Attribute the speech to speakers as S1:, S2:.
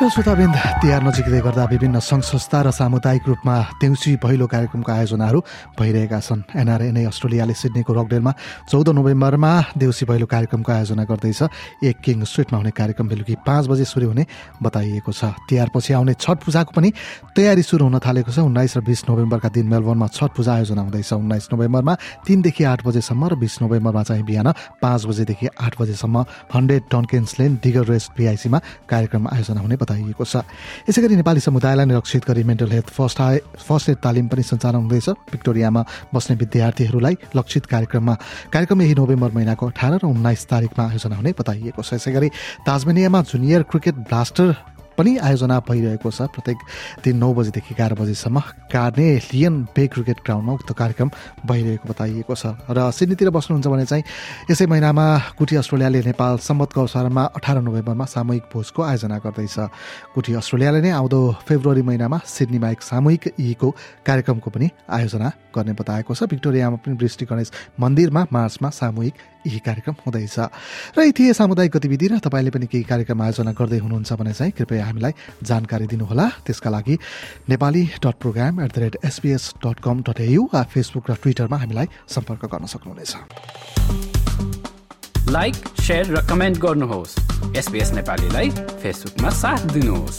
S1: श्रोताबिन्द तिहार नजिकै गर्दा विभिन्न सङ्घ संस्था र सामुदायिक रूपमा देउसी पहिलो कार्यक्रमका आयोजनाहरू भइरहेका छन्। एनआरएनए अस्ट्रेलियाले सिडनीको रकडेलमा चौध नोभेम्बरमा देउसी पहिलो कार्यक्रमको आयोजना गर्दैछ। एक किङ स्ट्रिटमा हुने कार्यक्रम बेलुकी पाँच बजे सुरु हुने बताइएको छ। तिहारपछि आउने छठ पूजाको पनि तयारी सुरु हुन थालेको छ। उन्नाइस र बिस नोभेम्बरका दिन मेलबर्नमा छठ पूजा आयोजना हुँदैछ। उन्नाइस नोभेम्बरमा तिनदेखि आठ बजेसम्म र बिस नोभेम्बरमा चाहिँ बिहान पाँच बजेदेखि आठ बजेसम्म hundred Tonkens lane Digger Rest पिआइसीमा कार्यक्रम आयोजना हुने बताइएको छ। यसै गरी नेपाली समुदायलाई रक्षित गरी mental health first aid first aid तालिम पनि सञ्चालन हुँदैछ। भिक्टोरियामा बस्ने विद्यार्थीहरूलाई लक्षित कार्यक्रममा कार्यक्रम यही नोभेम्बर महिनाको अठार र उन्नाइस तारिकमा आयोजना हुने बताइएको छ। यसै गरी ताजमेनियामा जुनियर क्रिकेट ब्लास्टर पनि आयोजना भइरहेको छ। प्रत्येक दिन नौ बजीदेखि एघार बजीसम्म कार्ने लियन बे क्रिकेट ग्राउन्डमा उक्त कार्यक्रम भइरहेको बताइएको छ। र सिडनीतिर बस्नुहुन्छ भने चाहिँ यसै महिनामा कुटी अस्ट्रेलियाले नेपाल सम्बतको अवसरमा अठार नोभेम्बरमा सामूहिक भोजको आयोजना गर्दैछ। कुटी अस्ट्रेलियाले नै आउँदो फेब्रुअरी महिनामा सिडनीमा एक सामूहिक यीको कार्यक्रमको पनि आयोजना गर्ने बताएको छ। भिक्टोरियामा पनि वृष्टि गणेश मन्दिरमा मार्चमा सामूहिक यही कार्यक्रम हुँदैछ। र यी थिए सामुदायिक गतिविधि र तपाईँले पनि केही कार्यक्रम आयोजना गर्दै हुनुहुन्छ भने चाहिँ कृपया हामीलाई जानकारी दिनुहोला। त्यसका लागि Nepali dot program at the rate SBS dot com dot AU वा फेसबुक र ट्विटरमा हामीलाई सम्पर्क गर्न सक्नुहुनेछ।
S2: लाइक र कमेन्ट गर्नुहोस्। नेपालीलाई फेसबुकमा साथ दिनुहोस्।